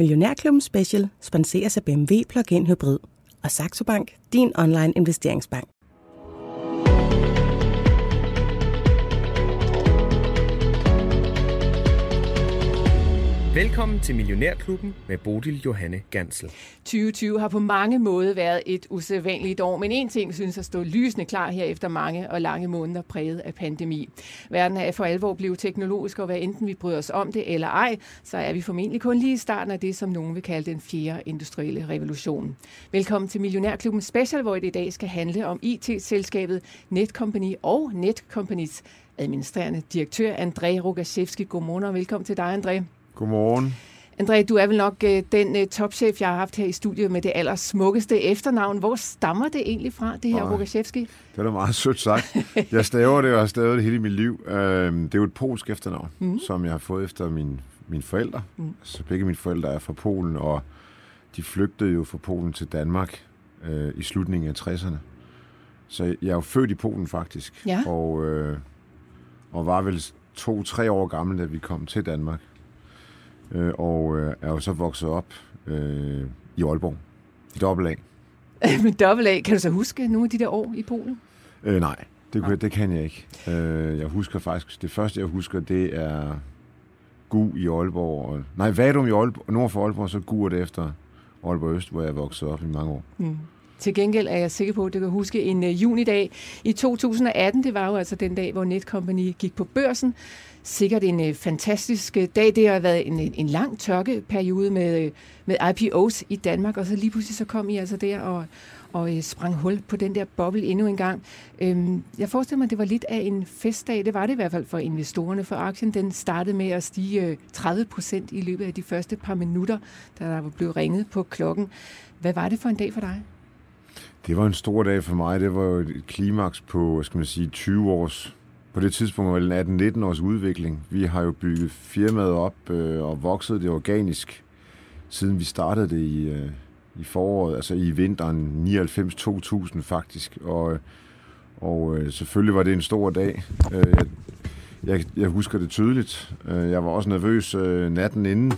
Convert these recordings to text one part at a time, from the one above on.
Millionærklubben Special sponseres af BMW Plug-in Hybrid og Saxo Bank, din online investeringsbank. Velkommen til Millionærklubben med Bodil Johanne Gansel. 2020 har på mange måder været et usædvanligt år, men en ting synes at stå lysende klar her efter mange og lange måneder præget af pandemi. Verden er for alvor blevet teknologisk, og hvad enten vi bryder os om det eller ej, så er vi formentlig kun lige i starten af det, som nogen vil kalde den fjerde industrielle revolution. Velkommen til Millionærklubben Special, hvor det i dag skal handle om IT-selskabet Netcompany og Netcompanies administrerende direktør André Rogaszewski. Godmorgen og velkommen til dig, André. Godmorgen. André, du er vel nok øh, den øh, topchef, jeg har haft her i studiet med det allersmukkeste efternavn. Hvor stammer det egentlig fra, det her Rogaszewski? Det er da meget sødt sagt. Jeg staver det, og har stavet det hele mit liv. Øhm, det er jo et polsk efternavn, mm. som jeg har fået efter min, mine forældre. Mm. Så begge mine forældre er fra Polen, og de flygtede jo fra Polen til Danmark øh, i slutningen af 60'erne. Så jeg er jo født i Polen faktisk, ja. og, øh, og var vel to-tre år gammel, da vi kom til Danmark øh, og øh, er jo så vokset op øh, i Aalborg, i dobbelt A. Med dobbelt A, kan du så huske nogle af de der år i Polen? Øh, nej, det, ja. det kan jeg ikke. Øh, jeg husker faktisk, det første jeg husker, det er Gu i Aalborg. Og, nej, Vadum i Aalborg, nord for Aalborg, så Gu det efter Aalborg Øst, hvor jeg voksede op i mange år. Mm. Til gengæld er jeg sikker på, at du kan huske en øh, junidag i 2018. Det var jo altså den dag, hvor Netcompany gik på børsen sikkert en øh, fantastisk øh, dag. Det har været en, en lang tørkeperiode med, med IPOs i Danmark, og så lige pludselig så kom I altså der og, og sprang hul på den der boble endnu en gang. Øhm, jeg forestiller mig, at det var lidt af en festdag. Det var det i hvert fald for investorerne, for aktien den startede med at stige 30 procent i løbet af de første par minutter, da der blev ringet på klokken. Hvad var det for en dag for dig? Det var en stor dag for mig. Det var jo et klimaks på, hvad skal man sige, 20 års på det tidspunkt var det 18-19 års udvikling. Vi har jo bygget firmaet op øh, og vokset det organisk, siden vi startede det i, øh, i foråret, altså i vinteren 99-2000 faktisk. Og, og øh, selvfølgelig var det en stor dag. Øh, jeg, jeg, jeg husker det tydeligt. Øh, jeg var også nervøs øh, natten inden.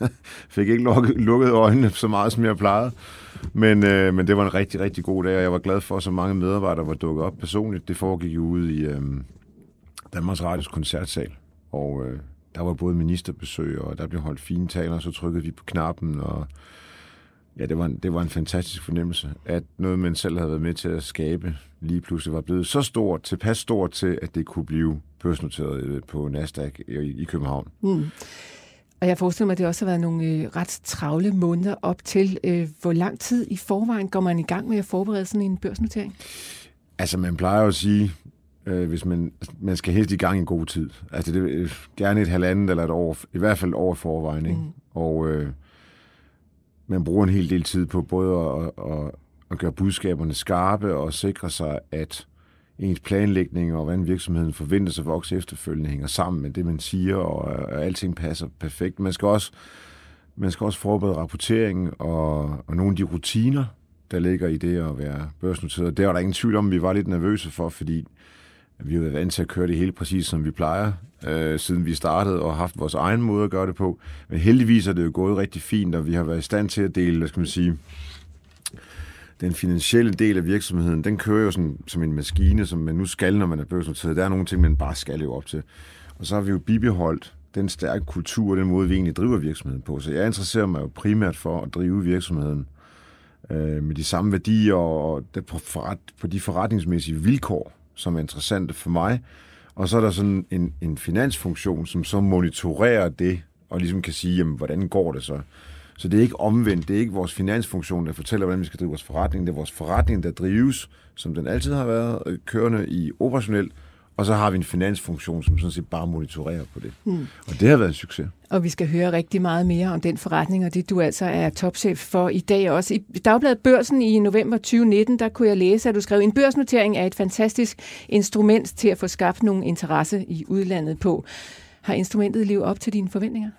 Fik ikke lukket, lukket øjnene så meget, som jeg plejede. Men, øh, men det var en rigtig, rigtig god dag, og jeg var glad for, at så mange medarbejdere var dukket op personligt. Det foregik jo ude i, øh, Danmarks Radios koncertsal, og øh, der var både ministerbesøg, og der blev holdt fine taler, og så trykkede vi på knappen, og ja, det var, en, det var en fantastisk fornemmelse, at noget, man selv havde været med til at skabe, lige pludselig var blevet så stort, tilpas stort til, at det kunne blive børsnoteret øh, på Nasdaq i, i København. Mm. Og jeg forestiller mig, at det også har været nogle øh, ret travle måneder op til. Øh, hvor lang tid i forvejen går man i gang med at forberede sådan en børsnotering? Altså, man plejer jo at sige, øh, hvis man, man skal helst i gang i god tid. Altså det er gerne et halvandet eller et år, i hvert fald et år forvejen. Ikke? Mm. Og øh, man bruger en hel del tid på både at, at, at gøre budskaberne skarpe og sikre sig, at ens planlægning og hvordan virksomheden forventes at vokse efterfølgende hænger sammen med det, man siger, og, og alting passer perfekt. Man skal også, man skal også forberede rapporteringen og, og nogle af de rutiner, der ligger i det at være børsnoteret. Det var der ingen tvivl om, vi var lidt nervøse for, fordi vi har været vant til at køre det hele præcis, som vi plejer, øh, siden vi startede, og haft vores egen måde at gøre det på. Men heldigvis er det jo gået rigtig fint, og vi har været i stand til at dele, hvad skal man sige, den finansielle del af virksomheden, den kører jo sådan, som en maskine, som man nu skal, når man er børsnoteret. Der er nogle ting, man bare skal leve op til. Og så har vi jo bibeholdt den stærke kultur og den måde, vi egentlig driver virksomheden på. Så jeg interesserer mig jo primært for at drive virksomheden øh, med de samme værdier og på, forret, på de forretningsmæssige vilkår, som er interessante for mig. Og så er der sådan en, en finansfunktion, som så monitorerer det, og ligesom kan sige, jamen, hvordan går det så? Så det er ikke omvendt. Det er ikke vores finansfunktion, der fortæller, hvordan vi skal drive vores forretning. Det er vores forretning, der drives, som den altid har været, øh, kørende i operationelt, og så har vi en finansfunktion, som sådan set bare monitorerer på det. Mm. Og det har været en succes. Og vi skal høre rigtig meget mere om den forretning, og det du altså er topchef for i dag også. I Dagbladet Børsen i november 2019, der kunne jeg læse, at du skrev, en børsnotering er et fantastisk instrument til at få skabt nogle interesse i udlandet på. Har instrumentet levet op til dine forventninger?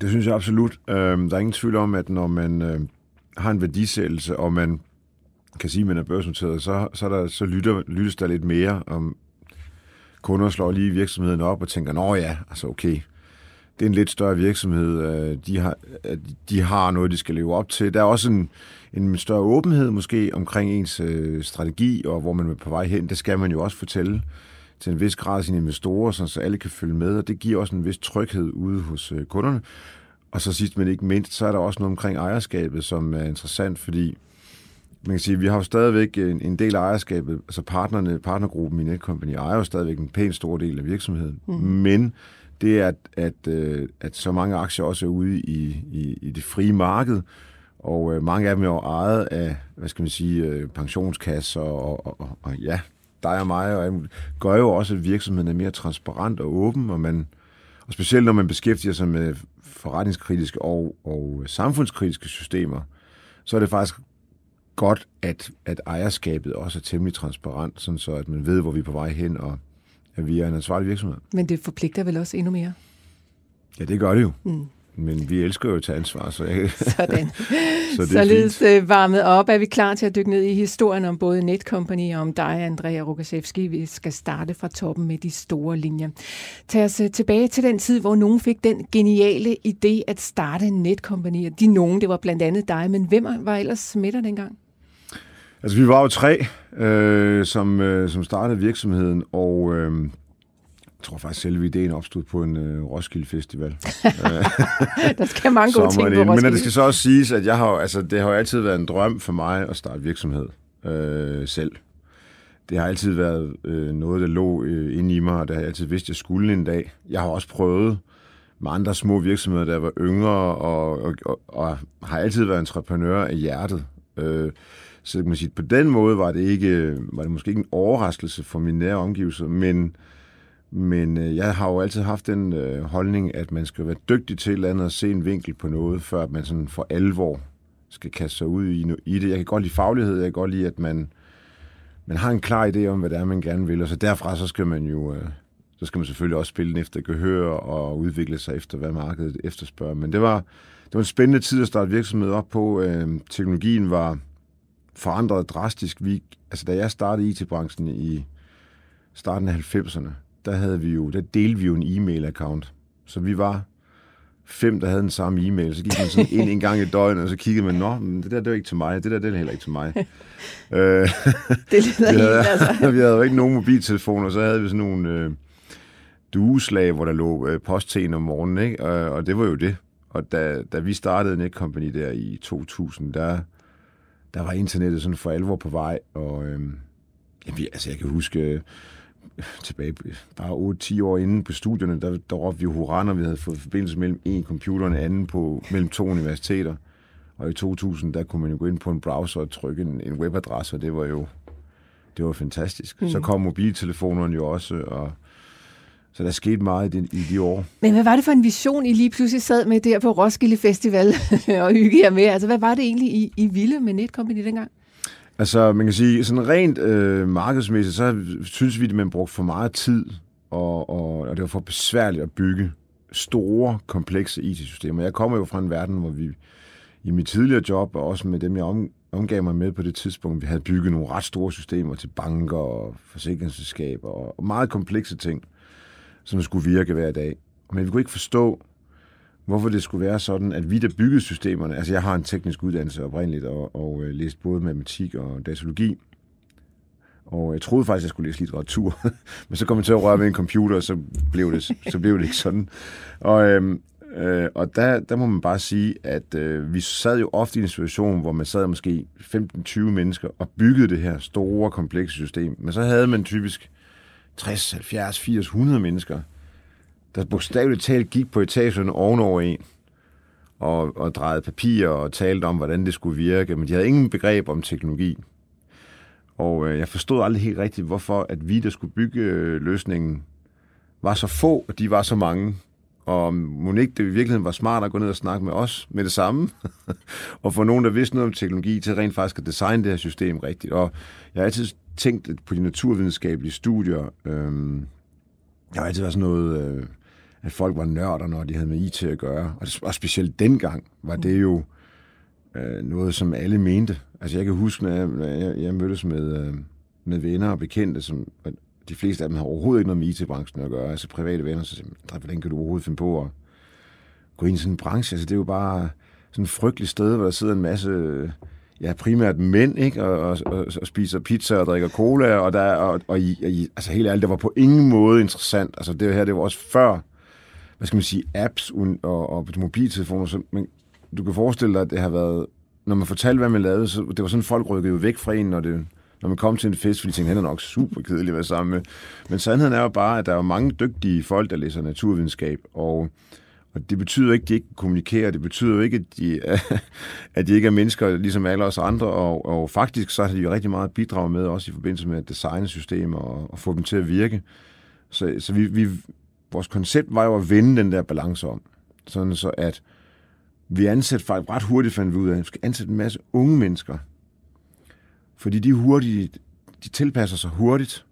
Det synes jeg absolut. Øh, der er ingen tvivl om, at når man øh, har en værdisættelse, og man kan sige, at man er børsnoteret, så, så, der, så lytter, lyttes der lidt mere om kunder slår lige virksomheden op og tænker, nå ja, altså okay, det er en lidt større virksomhed. Øh, de har, øh, de har noget, de skal leve op til. Der er også en, en større åbenhed måske omkring ens øh, strategi, og hvor man er på vej hen. Det skal man jo også fortælle til en vis grad sine investorer, så alle kan følge med, og det giver også en vis tryghed ude hos øh, kunderne. Og så sidst men ikke mindst, så er der også noget omkring ejerskabet, som er interessant, fordi man kan sige, vi har jo stadigvæk en, en del af ejerskabet, altså partnerne, partnergruppen i Netcompany ejer jo stadigvæk en pæn stor del af virksomheden, mm. men det er, at, at, øh, at så mange aktier også er ude i, i, i det frie marked, og øh, mange af dem er jo ejet af, hvad skal man sige, øh, pensionskasser og, og, og, og ja, dig og mig, og gør jo også, at virksomheden er mere transparent og åben, og man, og specielt når man beskæftiger sig med forretningskritiske og, og samfundskritiske systemer, så er det faktisk godt, at, at ejerskabet også er temmelig transparent, sådan så at man ved, hvor vi er på vej hen, og at vi er en ansvarlig virksomhed. Men det forpligter vel også endnu mere? Ja, det gør det jo. Mm. Men vi elsker jo at tage ansvar, så jeg... Sådan. så det Således. Øh, varmet op, er vi klar til at dykke ned i historien om både Netcompany og om dig, Andrea Rukasevski. Vi skal starte fra toppen med de store linjer. Tag os øh, tilbage til den tid, hvor nogen fik den geniale idé at starte Netcompany. De nogen, det var blandt andet dig, men hvem var ellers med dig dengang? Altså, vi var jo tre, øh, som, øh, som startede virksomheden, og øh, jeg tror faktisk, selve ideen opstod på en øh, Roskilde Festival. der skal mange gode ting på Roskilde. Men det skal så også siges, at jeg har, altså, det har jo altid været en drøm for mig at starte virksomhed øh, selv. Det har altid været øh, noget, der lå øh, inde i mig, og det har jeg altid vidst, at jeg skulle en dag. Jeg har også prøvet med andre små virksomheder, der var yngre, og, og, og, og har altid været entreprenør af hjertet. Øh, så kan man sige, på den måde var det, ikke, var det måske ikke en overraskelse for mine nære omgivelser, men, men øh, jeg har jo altid haft den øh, holdning, at man skal være dygtig til et eller andet at se en vinkel på noget, før man sådan for alvor skal kaste sig ud i, i det. Jeg kan godt lide faglighed, jeg kan godt lide, at man, man har en klar idé om, hvad det er, man gerne vil, og så derfra så skal man jo... Øh, så skal man selvfølgelig også spille den efter gehør og udvikle sig efter, hvad markedet efterspørger. Men det var, det var en spændende tid at starte virksomhed op på. Øh, teknologien var, forandret drastisk. Vi, altså, da jeg startede IT-branchen i starten af 90'erne, der, havde vi jo, der delte vi jo en e-mail-account. Så vi var fem, der havde den samme e-mail. Så gik man sådan ind en gang i døgnet, og så kiggede man, nå, men det der, det er ikke til mig. Det der, det er heller ikke til mig. øh, det lyder vi havde, altså. vi havde jo ikke nogen mobiltelefoner, så havde vi sådan nogle øh, dueslag, hvor der lå øh, posttjen om morgenen, ikke? Og, og det var jo det. Og da, da vi startede Netcompany der i 2000, der der var internettet sådan for alvor på vej, og øh, jamen, altså jeg kan huske øh, tilbage bare 8-10 år inden på studierne, der, der råbte vi hurra, når vi havde fået forbindelse mellem en computer og en anden på, mellem to universiteter. Og i 2000, der kunne man jo gå ind på en browser og trykke en, en webadresse, og det var jo det var fantastisk. Mm. Så kom mobiltelefonerne jo også, og så der skete meget i de, i de år. Men hvad var det for en vision, I lige pludselig sad med der på Roskilde Festival og hygge jer med? Altså, hvad var det egentlig, I, I ville med Netcompany dengang? Altså, man kan sige, sådan rent øh, markedsmæssigt, så synes vi, at man brugte for meget tid, og, og, og det var for besværligt at bygge store, komplekse IT-systemer. Jeg kommer jo fra en verden, hvor vi i mit tidligere job, og også med dem, jeg om, omgav mig med på det tidspunkt, vi havde bygget nogle ret store systemer til banker og forsikringsselskaber og meget komplekse ting som skulle virke hver dag. Men vi kunne ikke forstå, hvorfor det skulle være sådan, at vi, der byggede systemerne, altså jeg har en teknisk uddannelse oprindeligt, og, og øh, læst både matematik og datalogi, og jeg troede faktisk, at jeg skulle læse litteratur, men så kom jeg til at røre ved en computer, og så blev det, så blev det ikke sådan. Og, øhm, øh, og der, der må man bare sige, at øh, vi sad jo ofte i en situation, hvor man sad måske 15-20 mennesker og byggede det her store, komplekse system, men så havde man typisk 60, 70, 80, 100 mennesker, der bogstaveligt talt gik på etagen ovenover en, og, og drejede papir og talte om, hvordan det skulle virke, men de havde ingen begreb om teknologi. Og øh, jeg forstod aldrig helt rigtigt, hvorfor at vi, der skulle bygge øh, løsningen, var så få, og de var så mange. Og Monique, det i virkeligheden var smart at gå ned og snakke med os med det samme, og få nogen, der vidste noget om teknologi, til rent faktisk at designe det her system rigtigt. Og jeg har altid tænkt på de naturvidenskabelige studier. Øh, jeg har altid været sådan noget, øh, at folk var nørder, når de havde med IT at gøre. Og, det, og specielt dengang var det jo øh, noget, som alle mente. Altså jeg kan huske, når jeg, når jeg, jeg mødtes med, øh, med venner og bekendte, som de fleste af dem har overhovedet ikke noget med IT-branchen at gøre, altså private venner, så siger hvordan kan du overhovedet finde på at gå ind i sådan en branche. Altså, det er jo bare sådan et frygteligt sted, hvor der sidder en masse ja, primært mænd, ikke? Og, og, og, og spiser pizza og drikker cola, og, der, og, og, i, og i, altså helt ærligt, det var på ingen måde interessant. Altså det her, det var også før, hvad skal man sige, apps og, og mobiltelefoner, så, men du kan forestille dig, at det har været, når man fortalte, hvad man lavede, så det var sådan, folk rykkede jo væk fra en, når det, når man kom til en fest, fordi de tænkte, han er nok super kedelig at være sammen med. Men sandheden er jo bare, at der er mange dygtige folk, der læser naturvidenskab, og og det betyder ikke, at de ikke kommunikerer. Det betyder jo ikke, at de, at de ikke er mennesker, ligesom alle os andre. Og, og faktisk så har de jo rigtig meget at bidrage med, også i forbindelse med at designe systemer og, og få dem til at virke. Så, så vi, vi, vores koncept var jo at vende den der balance om. Sådan så at vi ansætter faktisk ret hurtigt, fandt vi ud af, at vi skal ansætte en masse unge mennesker. Fordi de hurtigt, de tilpasser sig hurtigt,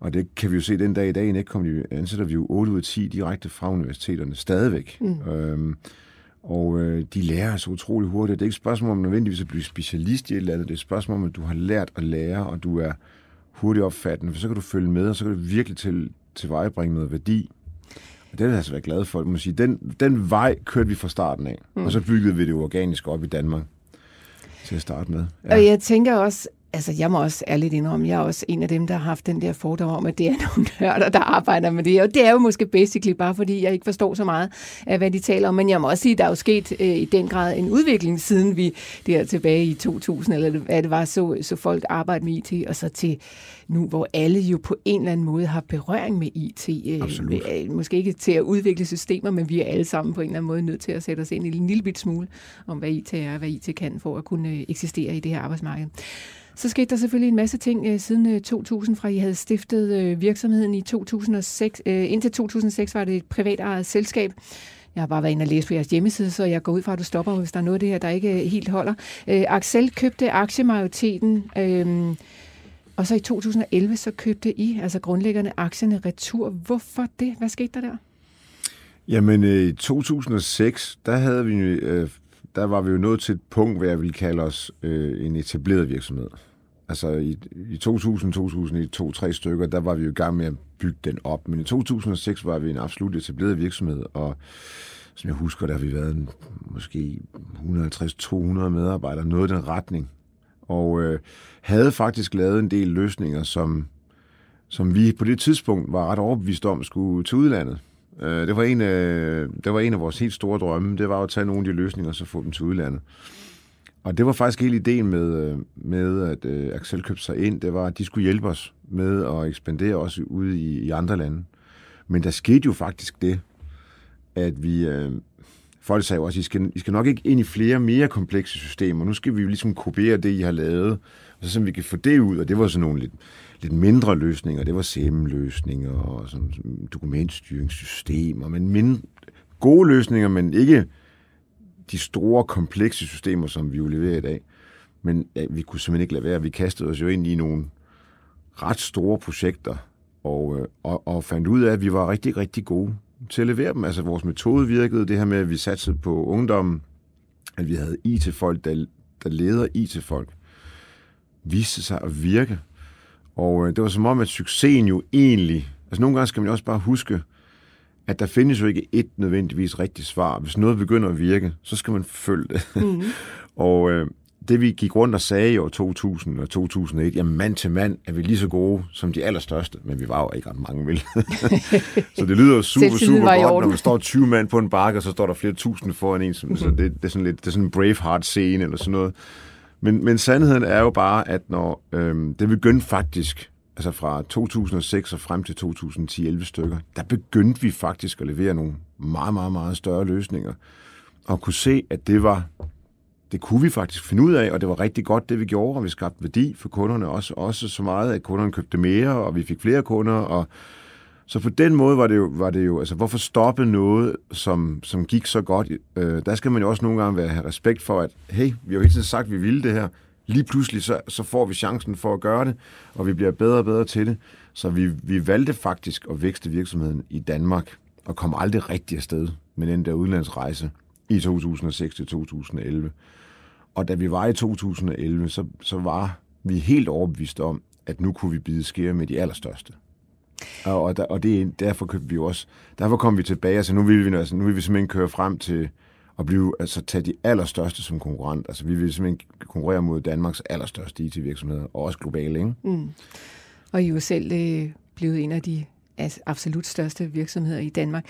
og det kan vi jo se den dag i dag, ikke kommer de, ansætter vi jo 8 ud af 10 direkte fra universiteterne stadigvæk. Mm. Øhm, og øh, de lærer så utrolig hurtigt. Det er ikke et spørgsmål om nødvendigvis at blive specialist i et eller andet. Det er et spørgsmål om, at du har lært at lære, og du er hurtigt opfattende. For så kan du følge med, og så kan du virkelig til, tilvejebringe noget værdi. Det er jeg altså være glad for. Man sige. Den, den vej kørte vi fra starten af, mm. og så byggede vi det organisk op i Danmark til at starte med. Ja. Og jeg tænker også, Altså, jeg må også ærligt indrømme, jeg er også en af dem, der har haft den der fordom om, at det er nogle nørder, der arbejder med det. Og det er jo måske basically bare, fordi jeg ikke forstår så meget af, hvad de taler om. Men jeg må også sige, at der er jo sket øh, i den grad en udvikling, siden vi der tilbage i 2000, eller hvad det var, så, så folk arbejde med IT, og så til nu, hvor alle jo på en eller anden måde har berøring med IT. Øh, Absolut. Øh, måske ikke til at udvikle systemer, men vi er alle sammen på en eller anden måde nødt til at sætte os ind i en lille bit smule om, hvad IT er og hvad IT kan for at kunne øh, eksistere i det her arbejdsmarked. Så skete der selvfølgelig en masse ting øh, siden øh, 2000, fra I havde stiftet øh, virksomheden i 2006. Øh, indtil 2006 var det et privat eget selskab. Jeg har bare været inde og læse på jeres hjemmeside, så jeg går ud fra, at du stopper, hvis der er noget af det her, der ikke øh, helt holder. Øh, Axel købte aktiemajoriteten, øh, og så i 2011 så købte I, altså grundlæggerne, aktierne retur. Hvorfor det? Hvad skete der der? Jamen, øh, i 2006, der havde vi øh, der var vi jo nået til et punkt, hvor jeg ville kalde os øh, en etableret virksomhed. Altså i, i 2000, 2001, to, tre stykker, der var vi jo i gang med at bygge den op. Men i 2006 var vi en absolut etableret virksomhed, og som jeg husker, der har vi været en, måske 150-200 medarbejdere, noget i den retning. Og øh, havde faktisk lavet en del løsninger, som, som vi på det tidspunkt var ret overbevist om skulle til udlandet. Øh, det, var en af, det var en af vores helt store drømme, det var at tage nogle af de løsninger og så få dem til udlandet. Og det var faktisk hele ideen med, øh, med at uh, Axel købte sig ind, det var, at de skulle hjælpe os med at ekspandere også ude i, i andre lande. Men der skete jo faktisk det, at vi... Uh, folk sagde også, at I skal, I skal nok ikke ind i flere mere komplekse systemer. Nu skal vi jo ligesom kopiere det, I har lavet, og så vi kan få det ud. Og det var sådan nogle lidt lidt mindre løsninger. Det var SEM-løsninger og sådan, dokumentstyringssystemer, men mindre, gode løsninger, men ikke de store, komplekse systemer, som vi jo leverer i dag. Men ja, vi kunne simpelthen ikke lade være. Vi kastede os jo ind i nogle ret store projekter, og, øh, og, og fandt ud af, at vi var rigtig, rigtig gode til at levere dem. Altså vores metode virkede, det her med, at vi satsede på ungdommen, at vi havde IT-folk, der, der leder IT-folk, viste sig at virke. Og øh, det var som om, at succesen jo egentlig... Altså nogle gange skal man også bare huske, at der findes jo ikke et nødvendigvis rigtigt svar. Hvis noget begynder at virke, så skal man følge det. Mm. og øh, det vi gik rundt og sagde i år 2000 og 2001, jamen mand til mand er vi lige så gode som de allerstørste, men vi var jo ikke ret mange, vel? så det lyder super, super godt, når man står 20 mand på en bakke, og så står der flere tusind foran en. Som, mm-hmm. så det, det, er sådan lidt, det er sådan en Braveheart-scene eller sådan noget. Men, men sandheden er jo bare, at når øhm, det begyndte faktisk, altså fra 2006 og frem til 2010-11 stykker, der begyndte vi faktisk at levere nogle meget, meget, meget større løsninger. Og kunne se, at det var det kunne vi faktisk finde ud af, og det var rigtig godt, det vi gjorde, og vi skabte værdi for kunderne også, også så meget, at kunderne købte mere, og vi fik flere kunder, og så på den måde var det jo, var det jo altså hvorfor stoppe noget, som, som gik så godt? Øh, der skal man jo også nogle gange være, have respekt for, at hey, vi har jo hele tiden sagt, at vi ville det her. Lige pludselig så, så får vi chancen for at gøre det, og vi bliver bedre og bedre til det. Så vi, vi valgte faktisk at vækste virksomheden i Danmark, og kom aldrig rigtig afsted med den der udlandsrejse i 2006 til 2011. Og da vi var i 2011, så, så var vi helt overbevist om, at nu kunne vi bide skære med de allerstørste. Og, og, der, og det, derfor købte vi jo også, derfor kom vi tilbage, altså nu vil vi, altså, nu vil vi simpelthen køre frem til at blive, altså tage de allerstørste som konkurrent. Altså vi vil simpelthen konkurrere mod Danmarks allerstørste IT-virksomheder, og også globale, ikke? Mm. Og I er jo selv øh, blevet en af de altså, absolut største virksomheder i Danmark.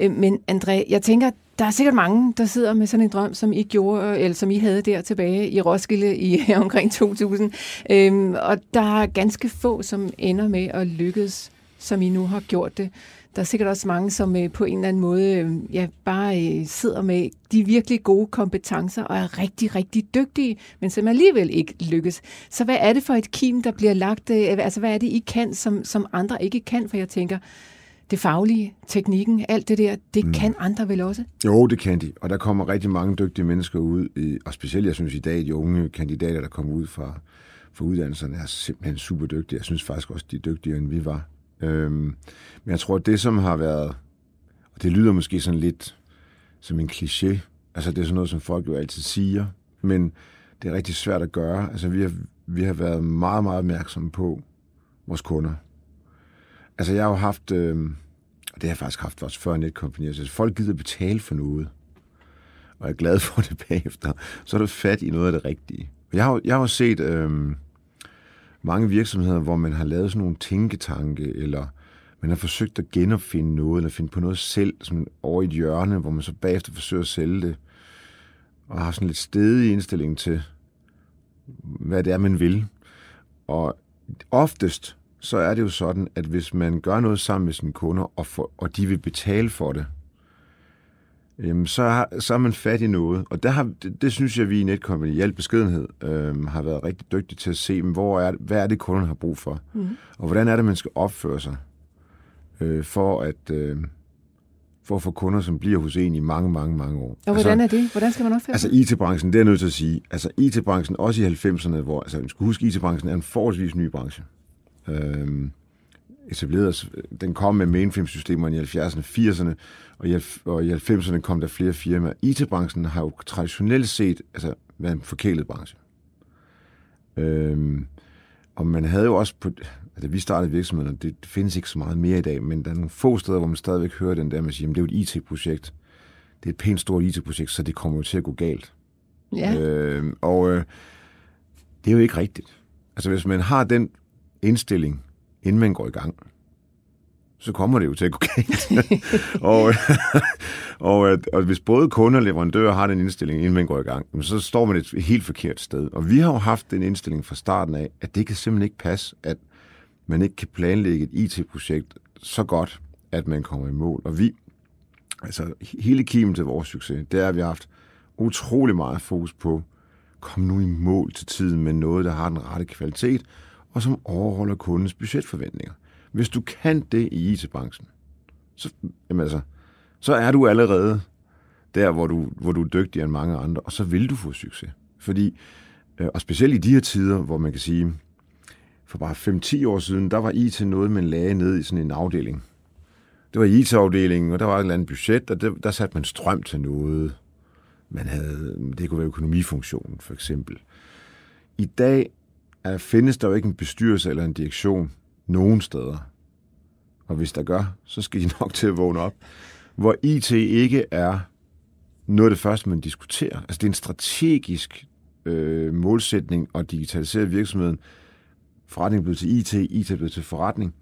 Øh, men André, jeg tænker, der er sikkert mange, der sidder med sådan en drøm, som I gjorde, eller som I havde der tilbage i Roskilde i omkring 2000. Øhm, og der er ganske få, som ender med at lykkes, som I nu har gjort det. Der er sikkert også mange, som øh, på en eller anden måde øh, ja, bare øh, sidder med de virkelig gode kompetencer og er rigtig, rigtig dygtige, men som alligevel ikke lykkes. Så hvad er det for et kim, der bliver lagt? Øh, altså hvad er det, I kan, som, som andre ikke kan? For jeg tænker, det faglige, teknikken, alt det der, det mm. kan andre vel også? Jo, det kan de, og der kommer rigtig mange dygtige mennesker ud, i, og specielt, jeg synes i dag, de unge kandidater, der kommer ud fra, fra uddannelserne, er simpelthen super dygtige. Jeg synes faktisk også, de er dygtigere, end vi var. Øhm, men jeg tror, det som har været, og det lyder måske sådan lidt som en kliché, altså det er sådan noget, som folk jo altid siger, men det er rigtig svært at gøre. Altså vi har, vi har været meget, meget opmærksomme på vores kunder. Altså jeg har jo haft, øh, og det har jeg faktisk haft også før Netcompany, altså folk gider betale for noget, og jeg er glad for det bagefter, så er du fat i noget af det rigtige. Jeg har, jeg har set øh, mange virksomheder, hvor man har lavet sådan nogle tænketanke, eller man har forsøgt at genopfinde noget, eller finde på noget selv, som over i et hjørne, hvor man så bagefter forsøger at sælge det, og har sådan lidt stedig indstilling til, hvad det er, man vil. Og oftest, så er det jo sådan, at hvis man gør noget sammen med sine kunder, og, for, og de vil betale for det, jamen så, har, så er man fat i noget. Og der har, det, det synes jeg, vi i Netcompany i al beskedenhed øh, har været rigtig dygtige til at se, men hvor er, hvad er det, kunderne har brug for? Mm. Og hvordan er det, man skal opføre sig øh, for at... Øh, for at få kunder, som bliver hos en i mange, mange, mange år. Og hvordan er det? Hvordan skal man opføre Altså sig? IT-branchen, det er nødt til at sige. Altså IT-branchen, også i 90'erne, hvor, altså man skal huske, IT-branchen er en forholdsvis ny branche. Øhm, etableret, den kom med mainframe-systemerne i 70'erne, 80'erne, og i, og i 90'erne kom der flere firmaer. IT-branchen har jo traditionelt set altså, været en forkælet branche. Øhm, og man havde jo også på, altså vi startede virksomheden, det, findes ikke så meget mere i dag, men der er nogle få steder, hvor man stadigvæk hører den der med at sige, jamen, det er jo et IT-projekt. Det er et pænt stort IT-projekt, så det kommer jo til at gå galt. Ja. Øh, og øh, det er jo ikke rigtigt. Altså hvis man har den indstilling, inden man går i gang, så kommer det jo til at gå galt. og, og, og hvis både kunder og leverandører har den indstilling, inden man går i gang, så står man et helt forkert sted. Og vi har jo haft den indstilling fra starten af, at det kan simpelthen ikke passe, at man ikke kan planlægge et IT-projekt så godt, at man kommer i mål. Og vi, altså hele kimen til vores succes, det er, at vi har haft utrolig meget fokus på, kom nu i mål til tiden med noget, der har den rette kvalitet, og som overholder kundens budgetforventninger. Hvis du kan det i IT-branchen, så, jamen altså, så er du allerede der, hvor du, hvor du er dygtigere end mange andre, og så vil du få succes. Fordi, øh, og specielt i de her tider, hvor man kan sige, for bare 5-10 år siden, der var IT noget, man lagde ned i sådan en afdeling. Det var IT-afdelingen, og der var et eller andet budget, og der, der satte man strøm til noget. Man havde, det kunne være økonomifunktionen, for eksempel. I dag er, findes der jo ikke en bestyrelse eller en direktion nogen steder. Og hvis der gør, så skal de nok til at vågne op. Hvor IT ikke er noget af det første, man diskuterer. Altså det er en strategisk øh, målsætning at digitalisere virksomheden. Forretning er blevet til IT, IT er blevet til forretning.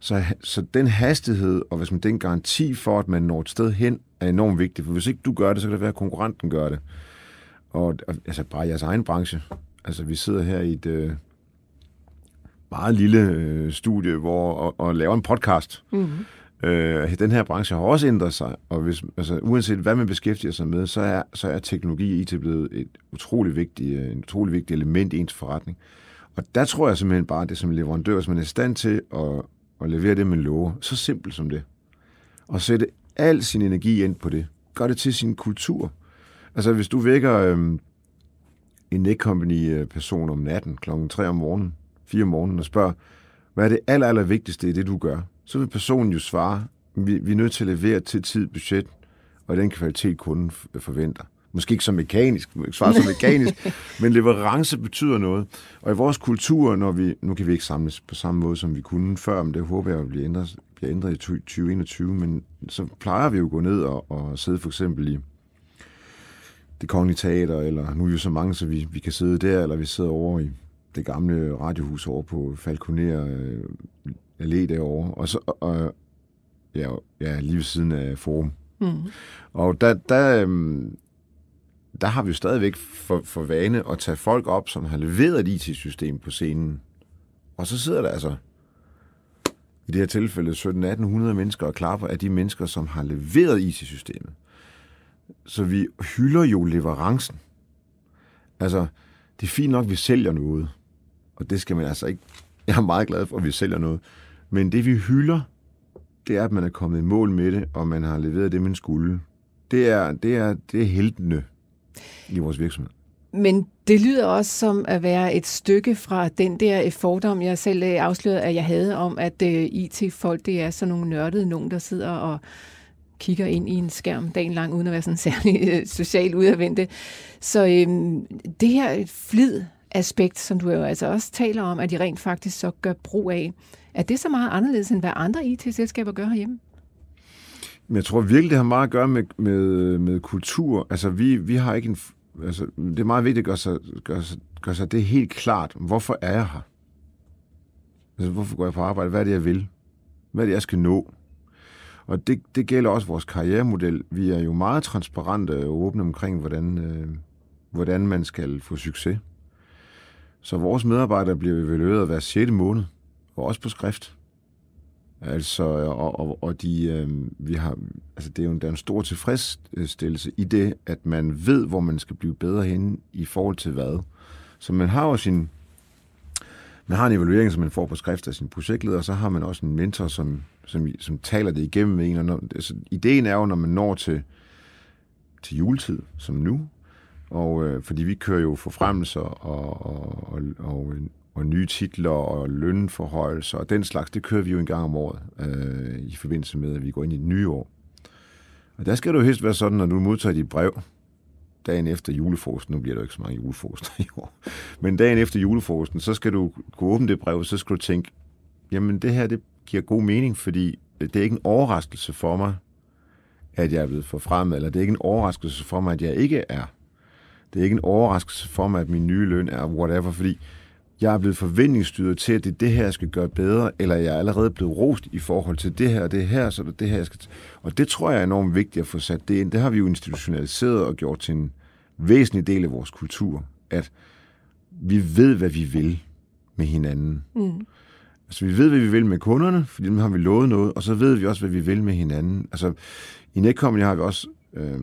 Så, så den hastighed og hvis man, den garanti for, at man når et sted hen, er enormt vigtig. For hvis ikke du gør det, så kan det være, at konkurrenten gør det. Og, og altså bare jeres egen branche. Altså vi sidder her i et øh, meget lille øh, studie hvor, og, og laver en podcast. Mm-hmm. Øh, den her branche har også ændret sig, og hvis, altså, uanset hvad man beskæftiger sig med, så er, så er teknologi og IT blevet et utrolig vigtigt, øh, en utrolig vigtigt element i ens forretning. Og der tror jeg simpelthen bare, at det som leverandør, hvis man er i stand til at, at levere det, man lover, så simpelt som det. Og sætte al sin energi ind på det. Gør det til sin kultur. Altså hvis du vækker øhm, en Netcompany-person om natten, klokken 3 om morgenen, 4 om morgenen, og spørger, hvad er det aller, aller vigtigste i det, du gør? Så vil personen jo svare, vi, vi er nødt til at levere til tid, budget, og den kvalitet, kunden forventer. Måske ikke så mekanisk, svare så mekanisk, men leverance betyder noget. Og i vores kultur, når vi, nu kan vi ikke samles på samme måde, som vi kunne før, men det håber jeg bliver ændret, bliver ændret i 2021, men så plejer vi jo at gå ned og, og sidde for eksempel i det kongelige teater, eller nu er jo så mange, så vi, vi kan sidde der, eller vi sidder over i det gamle radiohus over på Falconer øh, Allé derovre, og så, og, ja, ja, lige ved siden af Forum. Mm. Og der, der, øhm, der har vi jo stadigvæk for, for vane at tage folk op, som har leveret et IT-system på scenen. Og så sidder der altså i det her tilfælde 17-1800 mennesker og klapper af de mennesker, som har leveret IT-systemet. Så vi hylder jo leverancen. Altså, det er fint nok, at vi sælger noget. Og det skal man altså ikke... Jeg er meget glad for, at vi sælger noget. Men det, vi hylder, det er, at man er kommet i mål med det, og man har leveret det, man skulle. Det er, det er, det er heltene i vores virksomhed. Men det lyder også som at være et stykke fra den der øh, fordom, jeg selv øh, afslørede, at jeg havde om, at øh, IT-folk, det er sådan nogle nørdede nogen, der sidder og kigger ind i en skærm dagen lang, uden at være sådan særlig øh, socialt udadvendte. Så øhm, det her flid aspekt, som du jo altså også taler om, at de rent faktisk så gør brug af, er det så meget anderledes, end hvad andre IT-selskaber gør herhjemme? Men jeg tror virkelig, det har meget at gøre med, med, med kultur. Altså, vi, vi har ikke en... Altså, det er meget vigtigt at gøre sig, gøre, sig, gøre sig det helt klart. Hvorfor er jeg her? Altså, hvorfor går jeg på arbejde? Hvad er det, jeg vil? Hvad er det, jeg skal nå? Og det, det gælder også vores karrieremodel. Vi er jo meget transparente og åbne omkring, hvordan, øh, hvordan man skal få succes. Så vores medarbejdere bliver evalueret hver 6. måned, og også på skrift. Altså, og, og, og de, øh, vi har, altså det er jo en, der er en stor tilfredsstillelse i det, at man ved, hvor man skal blive bedre hen i forhold til hvad. Så man har jo sin, man har en evaluering, som man får på skrift af sin projektleder, og så har man også en mentor, som, som, som taler det igennem med en. Og når, altså, ideen er jo, når man når til, til juletid, som nu, og øh, fordi vi kører jo forfremmelser og, og, og, og, og nye titler og lønforhøjelser og den slags, det kører vi jo en gang om året øh, i forbindelse med, at vi går ind i det nye år. Og der skal det jo helst være sådan, når du modtager dit brev dagen efter julefrosten, nu bliver der jo ikke så mange julefroster i år, men dagen efter julefrosten, så skal du kunne åbne det brev, så skal du tænke, jamen det her, det giver god mening, fordi det er ikke en overraskelse for mig, at jeg er blevet forfremmet, eller det er ikke en overraskelse for mig, at jeg ikke er det er ikke en overraskelse for mig, at min nye løn er whatever, fordi jeg er blevet forventningsstyret til, at det er det her, jeg skal gøre bedre, eller jeg er allerede blevet rost i forhold til det her og det her, så det er det her, jeg skal... Og det tror jeg er enormt vigtigt at få sat det ind. Det har vi jo institutionaliseret og gjort til en væsentlig del af vores kultur, at vi ved, hvad vi vil med hinanden. Mm. Altså, vi ved, hvad vi vil med kunderne, fordi dem har vi lovet noget, og så ved vi også, hvad vi vil med hinanden. Altså, i Netcompany har vi også øh,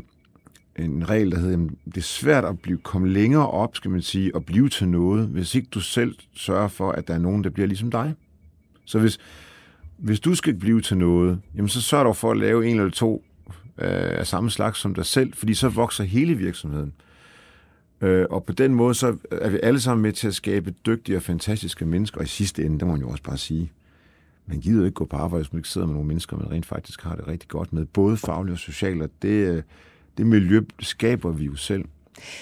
en regel, der hedder, at det er svært at blive, komme længere op, skal man sige, og blive til noget, hvis ikke du selv sørger for, at der er nogen, der bliver ligesom dig. Så hvis, hvis du skal blive til noget, jamen så sørg dog for at lave en eller to øh, af samme slags som dig selv, fordi så vokser hele virksomheden. Øh, og på den måde, så er vi alle sammen med til at skabe dygtige og fantastiske mennesker, og i sidste ende, det må man jo også bare sige, man gider ikke gå på arbejde, hvis man ikke sidder med nogle mennesker, man rent faktisk har det rigtig godt med, både fagligt og socialt, og det, øh, det miljø skaber vi jo selv.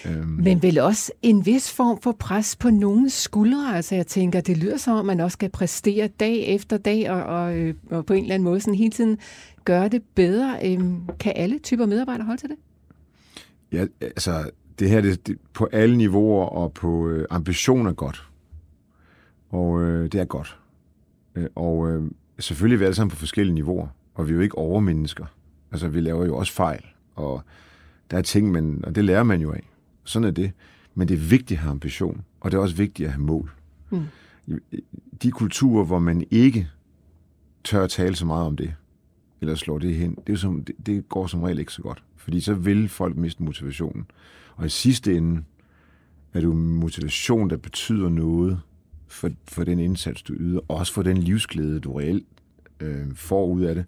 Øhm. Men vel også en vis form for pres på nogens skuldre. Altså jeg tænker, det lyder som om, man også skal præstere dag efter dag, og, og, øh, og på en eller anden måde sådan hele tiden gøre det bedre. Kan alle typer medarbejdere holde til det? Ja, altså det her det, det, på alle niveauer og på øh, ambition er godt. Og øh, det er godt. Øh, og øh, selvfølgelig er vi alle sammen på forskellige niveauer, og vi er jo ikke overmennesker. Altså vi laver jo også fejl. Og der er ting, man, og det lærer man jo af. Sådan er det. Men det er vigtigt at have ambition, og det er også vigtigt at have mål. Mm. De kulturer, hvor man ikke tør at tale så meget om det, eller slår det hen, det, er som, det, det går som regel ikke så godt. Fordi så vil folk miste motivationen. Og i sidste ende er det jo motivation, der betyder noget for, for den indsats, du yder, og også for den livsglæde, du reelt øh, får ud af det.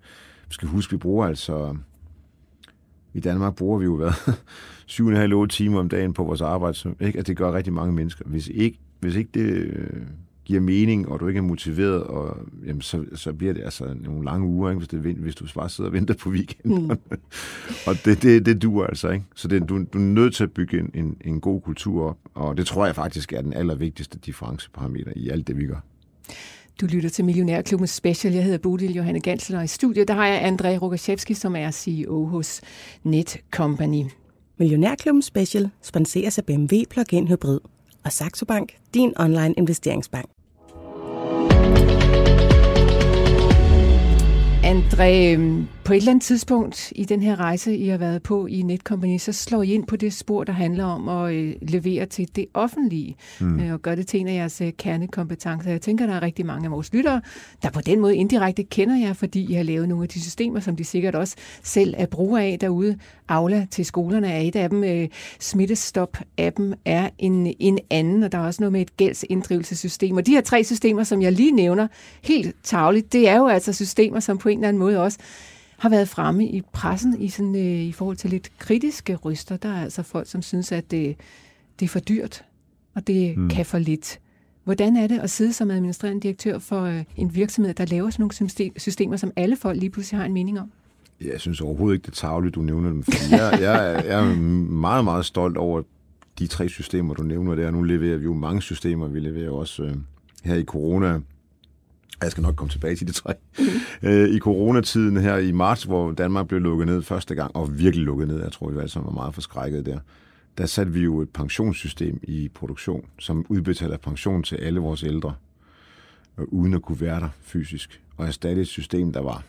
Vi skal huske, vi bruger altså i Danmark bruger vi jo hvad? 7,5-8 timer om dagen på vores arbejde, Som, ikke? at det gør rigtig mange mennesker. Hvis ikke, hvis ikke det, øh, giver mening, og du ikke er motiveret, og, jamen, så, så bliver det altså nogle lange uger, ikke, hvis, det, hvis du bare sidder og venter på weekenden. Mm. og det, det, det duer altså ikke. Så det, du, du er nødt til at bygge en, en, en god kultur op, og det tror jeg faktisk er den allervigtigste differenceparameter i alt det, vi gør. Du lytter til Millionærklubben Special. Jeg hedder Bodil Johanne Gansel, og i studiet der har jeg André Rogaszewski, som er CEO hos Net Company. Millionærklubben Special sponseres af BMW Plug-in Hybrid og Saxo Bank, din online investeringsbank. André, øhm, på et eller andet tidspunkt i den her rejse, I har været på i Netcompany, så slår I ind på det spor, der handler om at øh, levere til det offentlige, mm. øh, og gøre det til en af jeres øh, kernekompetencer. Jeg tænker, der er rigtig mange af vores lyttere, der på den måde indirekte kender jer, fordi I har lavet nogle af de systemer, som de sikkert også selv er bruger af derude. Aula til skolerne er et af dem. Smittestop-appen er en, en anden, og der er også noget med et gældsinddrivelsessystem. Og de her tre systemer, som jeg lige nævner helt tavligt, det er jo altså systemer, som på en eller anden måde også har været fremme i pressen i, sådan, øh, i forhold til lidt kritiske ryster. Der er altså folk, som synes, at det, det er for dyrt, og det mm. kan for lidt. Hvordan er det at sidde som administrerende direktør for øh, en virksomhed, der laver sådan nogle systemer, som alle folk lige pludselig har en mening om? Jeg synes overhovedet ikke, det er tageligt, du nævner dem. jeg, jeg, jeg er meget, meget stolt over de tre systemer, du nævner der. Nu leverer vi jo mange systemer. Vi leverer også øh, her i corona jeg skal nok komme tilbage til de tre. Mm. I coronatiden her i marts, hvor Danmark blev lukket ned første gang, og virkelig lukket ned, jeg tror, vi alle sammen var meget forskrækket der, der satte vi jo et pensionssystem i produktion, som udbetaler pension til alle vores ældre, øh, uden at kunne være der fysisk, og erstatte et system, der var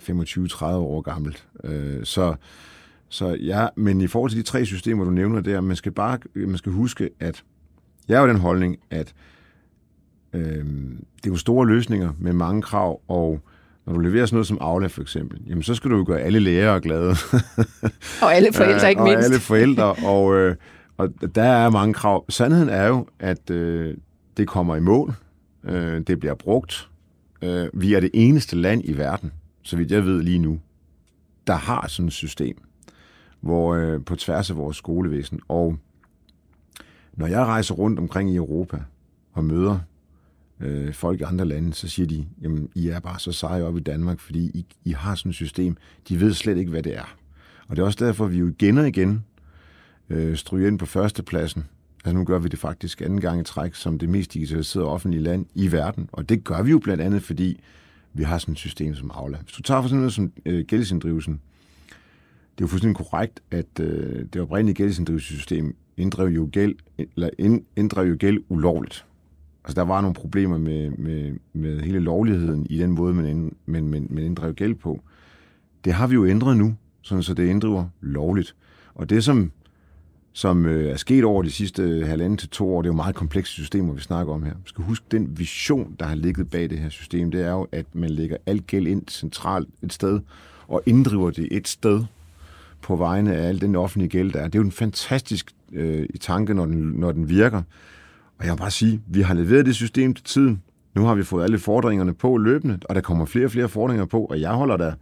25-30 år gammelt. Øh, så, så ja, men i forhold til de tre systemer, du nævner der, man skal bare man skal huske, at jeg har jo den holdning, at øh, det er jo store løsninger med mange krav, og når du leverer sådan noget som Aula for eksempel, jamen så skal du jo gøre alle lærere glade. og alle forældre ikke mindst. og alle forældre, og, øh, og der er mange krav. Sandheden er jo, at øh, det kommer i mål, øh, det bliver brugt. Øh, vi er det eneste land i verden, så vidt jeg ved lige nu, der har sådan et system, hvor øh, på tværs af vores skolevæsen. Og når jeg rejser rundt omkring i Europa og møder øh, folk i andre lande, så siger de, jamen, I er bare så seje op i Danmark, fordi I, I har sådan et system. De ved slet ikke, hvad det er. Og det er også derfor, vi jo igen og igen øh, stryger ind på førstepladsen. Altså nu gør vi det faktisk anden gang i træk som det mest digitaliserede offentlige land i verden. Og det gør vi jo blandt andet, fordi vi har sådan et system som Aula. Hvis du tager for sådan noget som øh, gældsinddrivelsen, det er jo fuldstændig korrekt, at øh, det oprindelige gældsinddrivelsessystem inddrev jo gæld, eller inddrev jo gæld ulovligt. Altså, der var nogle problemer med, med, med hele lovligheden i den måde, man, ind, man, man, man inddrev gæld på. Det har vi jo ændret nu, sådan så det inddriver lovligt. Og det, som, som øh, er sket over de sidste halvanden til to år, det er jo meget komplekse systemer, vi snakker om her. Vi skal huske, den vision, der har ligget bag det her system, det er jo, at man lægger al gæld ind centralt et sted, og inddriver det et sted på vegne af al den offentlige gæld, der er. Det er jo en fantastisk øh, i tanke, når den, når den virker. Og jeg vil bare sige, vi har leveret det system til tiden. Nu har vi fået alle fordringerne på løbende, og der kommer flere og flere fordringer på, og jeg holder der.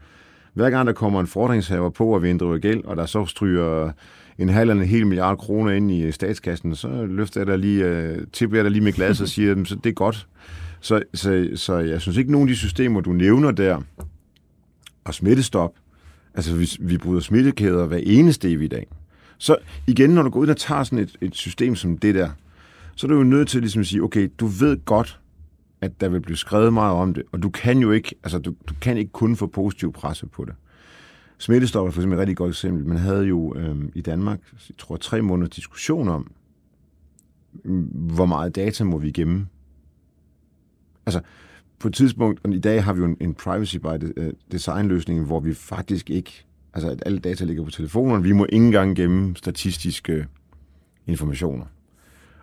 Hver gang der kommer en fordringshaver på, og vi inddriver gæld, og der så stryger en halv eller en hel milliard kroner ind i øh, statskassen, så løfter jeg der lige, uh, tipper jeg der lige med glas og siger, så det er godt. Så, så, så jeg synes ikke, nogen af de systemer, du nævner der, og smittestop, altså vi, vi bryder smittekæder hver eneste i dag. Så igen, når du går ud og tager sådan et, et system som det der, så er du jo nødt til ligesom at sige, okay, du ved godt, at der vil blive skrevet meget om det, og du kan jo ikke, altså du, du kan ikke kun få positiv presse på det. Smittestop er for eksempel et rigtig godt eksempel. Man havde jo øhm, i Danmark, jeg tror, tre måneder diskussion om, mm, hvor meget data må vi gemme. Altså, på et tidspunkt, og i dag har vi jo en, en privacy by øh, design løsning, hvor vi faktisk ikke, altså at alle data ligger på telefonerne, vi må ikke engang gemme statistiske øh, informationer.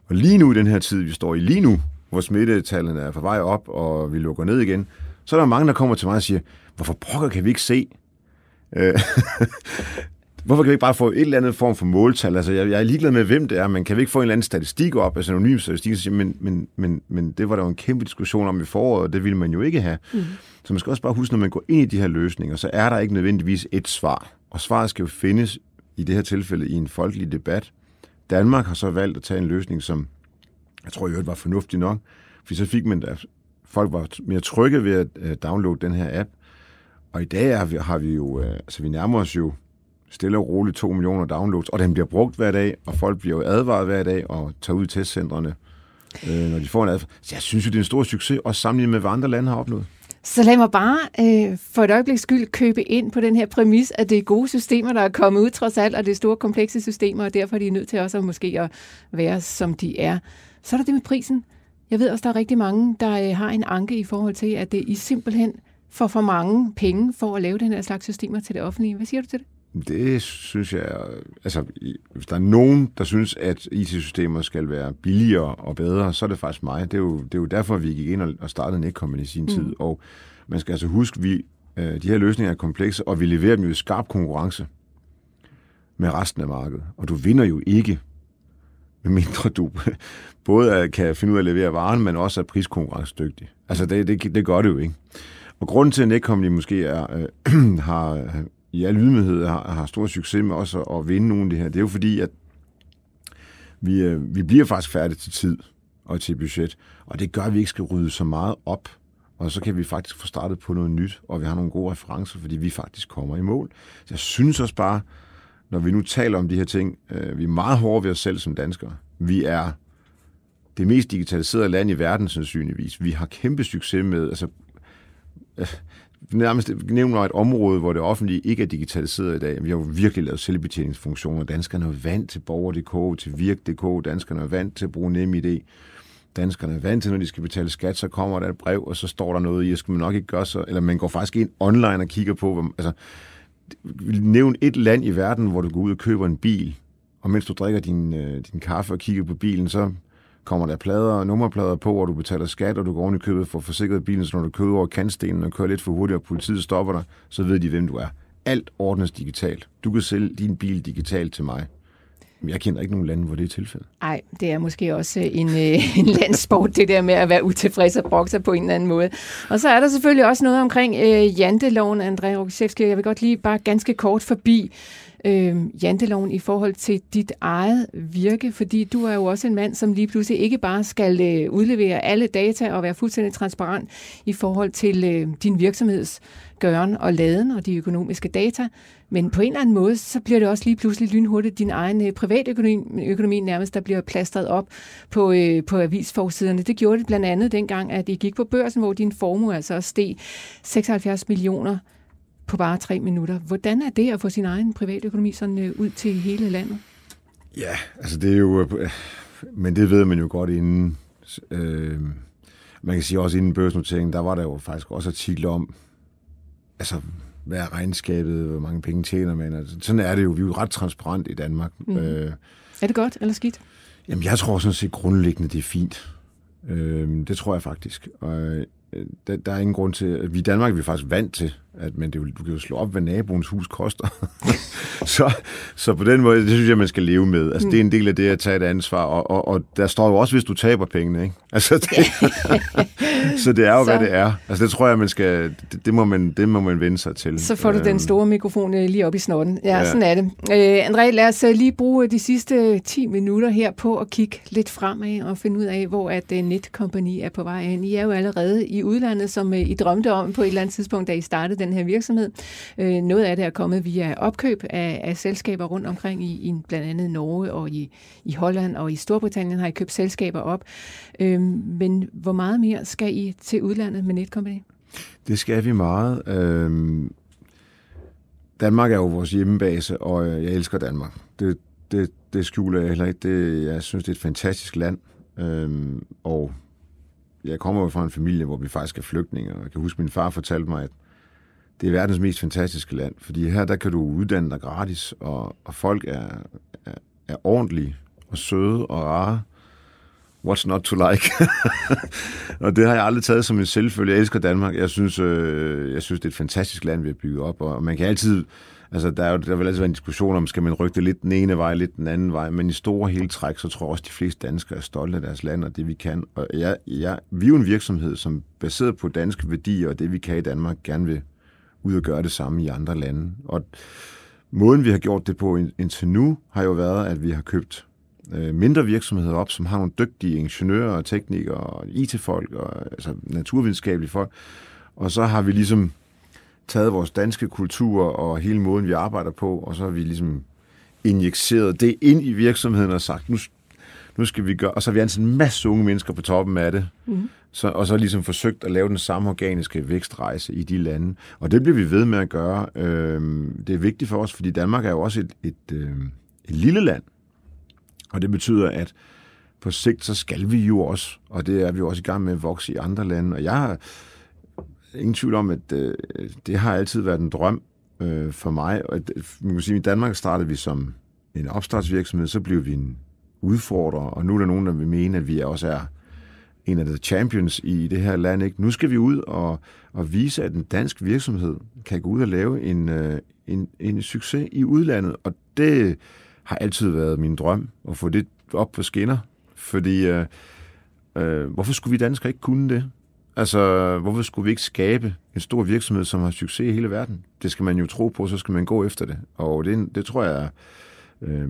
Og lige nu, i den her tid, vi står i lige nu, hvor smittetallene er på vej op, og vi lukker ned igen, så er der mange, der kommer til mig og siger, hvorfor pokker kan vi ikke se? Øh, hvorfor kan vi ikke bare få et eller andet form for måltal? Altså, jeg, jeg er ligeglad med, hvem det er, men kan vi ikke få en eller anden statistik op, altså en anonym statistik, og sige, men, men, men, men det var der jo en kæmpe diskussion om i foråret, og det ville man jo ikke have. Mm. Så man skal også bare huske, når man går ind i de her løsninger, så er der ikke nødvendigvis et svar. Og svaret skal jo findes, i det her tilfælde, i en folkelig debat, Danmark har så valgt at tage en løsning, som jeg tror i øvrigt var fornuftig nok, For så fik man, at folk var mere trygge ved at øh, downloade den her app. Og i dag har vi, har vi jo, så altså vi nærmer os jo stille og roligt 2 millioner downloads, og den bliver brugt hver dag, og folk bliver jo advaret hver dag og tager ud i testcentrene, øh, når de får en advarsel. Så jeg synes jo, det er en stor succes, også sammenlignet med, hvad andre lande har opnået. Så lad mig bare øh, for et øjeblik skyld købe ind på den her præmis, at det er gode systemer, der er kommet ud trods alt, og det er store komplekse systemer, og derfor er de nødt til også at måske at være, som de er. Så er der det med prisen. Jeg ved også, der er rigtig mange, der øh, har en anke i forhold til, at det I simpelthen får for mange penge for at lave den her slags systemer til det offentlige. Hvad siger du til det? Det synes jeg, altså hvis der er nogen, der synes, at IT-systemer skal være billigere og bedre, så er det faktisk mig. Det er jo, det er jo derfor, vi gik ind og startede Netcompany i sin mm. tid. Og man skal altså huske, vi, øh, de her løsninger er komplekse, og vi leverer dem jo i skarp konkurrence med resten af markedet. Og du vinder jo ikke, medmindre du både kan finde ud af at levere varen, men også er priskonkurrencedygtig. Altså det, det, det gør det jo ikke. Og grunden til, at Netcompany måske er, øh, har i al ydmyghed har, har stor succes med også at, at vinde nogle af det her, det er jo fordi, at vi, øh, vi bliver faktisk færdige til tid og til budget, og det gør, at vi ikke skal rydde så meget op, og så kan vi faktisk få startet på noget nyt, og vi har nogle gode referencer, fordi vi faktisk kommer i mål. Så jeg synes også bare, når vi nu taler om de her ting, øh, vi er meget hårde ved os selv som danskere. Vi er det mest digitaliserede land i verden, sandsynligvis. Vi har kæmpe succes med, altså, øh, nærmest nævner et område, hvor det offentlige ikke er digitaliseret i dag. Vi har jo virkelig lavet selvbetjeningsfunktioner. Danskerne er vant til borger.dk, til virk.dk. Danskerne er vant til at bruge NemID. Danskerne er vant til, når de skal betale skat, så kommer der et brev, og så står der noget i, at skal man nok ikke gøre så, eller man går faktisk ind online og kigger på, hvor, altså, nævn et land i verden, hvor du går ud og køber en bil, og mens du drikker din, øh, din kaffe og kigger på bilen, så kommer der plader og nummerplader på, og du betaler skat, og du går oven i købet for forsikret bilen, så når du kører over kantstenen og kører lidt for hurtigt, og politiet stopper dig, så ved de, hvem du er. Alt ordnes digitalt. Du kan sælge din bil digitalt til mig. Men jeg kender ikke nogen lande, hvor det er tilfældet. Nej, det er måske også øh, en, øh, en landsport, det der med at være utilfreds og brokse på en eller anden måde. Og så er der selvfølgelig også noget omkring øh, janteloven, André Rogisevski. Jeg vil godt lige bare ganske kort forbi øh, janteloven i forhold til dit eget virke, fordi du er jo også en mand, som lige pludselig ikke bare skal øh, udlevere alle data og være fuldstændig transparent i forhold til øh, din virksomheds gøren og laden og de økonomiske data, men på en eller anden måde, så bliver det også lige pludselig lynhurtigt din egen øh, privatøkonomi økonomi nærmest, der bliver plastret op på, øh, på avisforsiderne. Det gjorde det blandt andet dengang, at I gik på børsen, hvor din formue altså steg 76 millioner på bare tre minutter. Hvordan er det at få sin egen privatøkonomi sådan øh, ud til hele landet? Ja, altså det er jo... Øh, men det ved man jo godt inden... Øh, man kan sige også inden børsnoteringen, der var der jo faktisk også artikler om, altså hvad er regnskabet, hvor mange penge tjener man. Altså, sådan er det jo. Vi er jo ret transparent i Danmark. Mm. Øh, er det godt eller skidt? Jamen, jeg tror sådan set grundlæggende, det er fint. Øh, det tror jeg faktisk. Og øh, der, der er ingen grund til... At vi i Danmark er vi faktisk vant til, at men det, du kan jo slå op, hvad naboens hus koster. så, så på den måde, det synes jeg, man skal leve med. Altså, mm. det er en del af det at tage et ansvar, og, og, og der står jo også, hvis du taber pengene, ikke? Altså, det, så det er jo, så. hvad det er. Altså, det tror jeg, man skal... Det, det, må, man, det må man vende sig til. Så får du den øhm. store mikrofon øh, lige op i snotten. Ja, ja. sådan er det. Øh, André, lad os øh, lige bruge de sidste 10 minutter her på at kigge lidt fremad og finde ud af, hvor at Netcompany er på vej hen. I er jo allerede i udlandet, som I drømte om på et eller andet tidspunkt, da I startede den her virksomhed. Øh, noget af det er kommet via opkøb af, af selskaber rundt omkring i, i blandt andet Norge og i, i Holland og i Storbritannien har I købt selskaber op. Øh, men hvor meget mere skal I til udlandet med Netcompany? Det skal vi meget. Øh, Danmark er jo vores hjemmebase, og øh, jeg elsker Danmark. Det, det, det skjuler jeg heller ikke. Det, jeg synes, det er et fantastisk land. Øhm, og jeg kommer jo fra en familie, hvor vi faktisk er flygtninge, og jeg kan huske, at min far fortalte mig, at det er verdens mest fantastiske land, fordi her der kan du uddanne dig gratis, og, og folk er, er, er ordentlige og søde og rare. What's not to like? og det har jeg aldrig taget som en selvfølge. Jeg elsker Danmark. Jeg synes, øh, jeg synes det er et fantastisk land, vi har bygget op, og man kan altid... Altså, der, er jo, der vil altid være en diskussion om, skal man rykke det lidt den ene vej, lidt den anden vej, men i store hele træk, så tror jeg også, at de fleste danskere er stolte af deres land og det, vi kan. Og jeg, jeg, vi er jo en virksomhed, som baseret på danske værdier og det, vi kan i Danmark, gerne vil ud og gøre det samme i andre lande. Og måden, vi har gjort det på indtil nu, har jo været, at vi har købt øh, mindre virksomheder op, som har nogle dygtige ingeniører, teknikere, og IT-folk og altså naturvidenskabelige folk. Og så har vi ligesom taget vores danske kultur og hele måden, vi arbejder på, og så har vi ligesom injiceret det ind i virksomheden og sagt, nu, nu skal vi gøre, og så har vi ansat en masse unge mennesker på toppen af det, mm så, og så ligesom forsøgt at lave den samme organiske vækstrejse i de lande. Og det bliver vi ved med at gøre. Øh, det er vigtigt for os, fordi Danmark er jo også et, et, øh, et lille land, og det betyder, at på sigt, så skal vi jo også, og det er vi jo også i gang med at vokse i andre lande. Og jeg har ingen tvivl om, at øh, det har altid været en drøm øh, for mig. Og, man kan sige, i Danmark startede vi som en opstartsvirksomhed, så blev vi en udfordrer, og nu er der nogen, der vil mene, at vi også er en af de champions i det her land. Ikke? Nu skal vi ud og, og vise, at en dansk virksomhed kan gå ud og lave en, øh, en, en succes i udlandet, og det har altid været min drøm at få det op på skinner, fordi øh, øh, hvorfor skulle vi danskere ikke kunne det? Altså, hvorfor skulle vi ikke skabe en stor virksomhed, som har succes i hele verden? Det skal man jo tro på, så skal man gå efter det. Og det, det tror jeg, øh,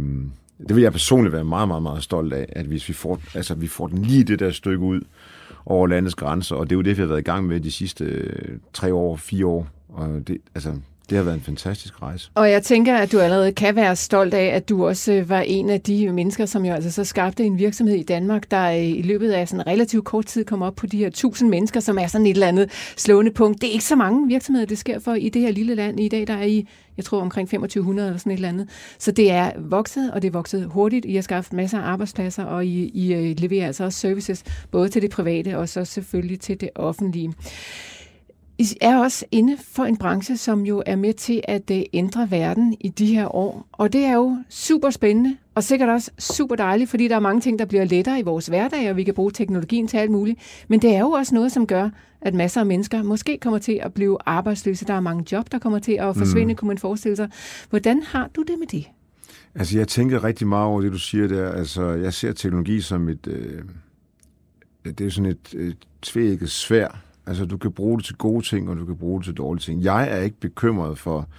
det vil jeg personligt være meget, meget, meget stolt af, at hvis vi får, altså, vi får den lige det der stykke ud over landets grænser, og det er jo det, vi har været i gang med de sidste øh, tre år, fire år. Og det, altså, det har været en fantastisk rejse. Og jeg tænker, at du allerede kan være stolt af, at du også øh, var en af de mennesker, som jo altså så skabte en virksomhed i Danmark, der øh, i løbet af sådan relativt kort tid kom op på de her tusind mennesker, som er sådan et eller andet slående punkt. Det er ikke så mange virksomheder, det sker for i det her lille land. I dag der er I, jeg tror, omkring 2500 eller sådan et eller andet. Så det er vokset, og det er vokset hurtigt. I har skaffet masser af arbejdspladser, og I, I øh, leverer altså også services, både til det private og så selvfølgelig til det offentlige. I er også inde for en branche, som jo er med til at øh, ændre verden i de her år. Og det er jo super spændende, og sikkert også super dejligt, fordi der er mange ting, der bliver lettere i vores hverdag, og vi kan bruge teknologien til alt muligt. Men det er jo også noget, som gør, at masser af mennesker måske kommer til at blive arbejdsløse. Der er mange job, der kommer til at forsvinde, mm. kunne man forestille sig. Hvordan har du det med det? Altså, jeg tænker rigtig meget over det, du siger der. Altså, jeg ser teknologi som et... Øh, det er sådan et, et tvækket svær Altså, du kan bruge det til gode ting, og du kan bruge det til dårlige ting. Jeg er ikke bekymret for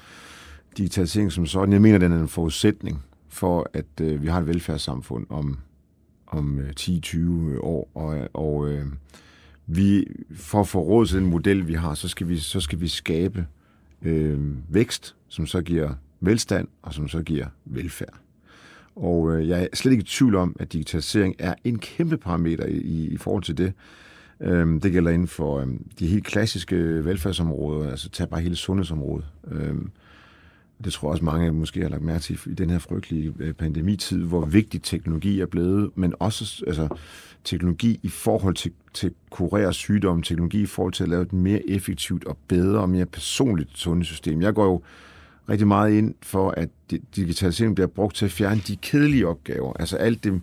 digitalisering som sådan. Jeg mener, den er en forudsætning for, at øh, vi har et velfærdssamfund om, om øh, 10-20 år. Og, og øh, vi, for at få råd til den model, vi har, så skal vi, så skal vi skabe øh, vækst, som så giver velstand, og som så giver velfærd. Og øh, jeg er slet ikke i tvivl om, at digitalisering er en kæmpe parameter i, i forhold til det. Øhm, det gælder inden for øhm, de helt klassiske velfærdsområder, altså tag bare hele sundhedsområdet. Øhm, det tror jeg også mange måske har lagt mærke til i den her frygtelige øh, pandemitid, hvor vigtig teknologi er blevet, men også altså, teknologi i forhold til, til kurere sygdomme, teknologi i forhold til at lave et mere effektivt og bedre og mere personligt sundhedssystem. Jeg går jo rigtig meget ind for, at digitalisering bliver brugt til at fjerne de kedelige opgaver, altså alt det,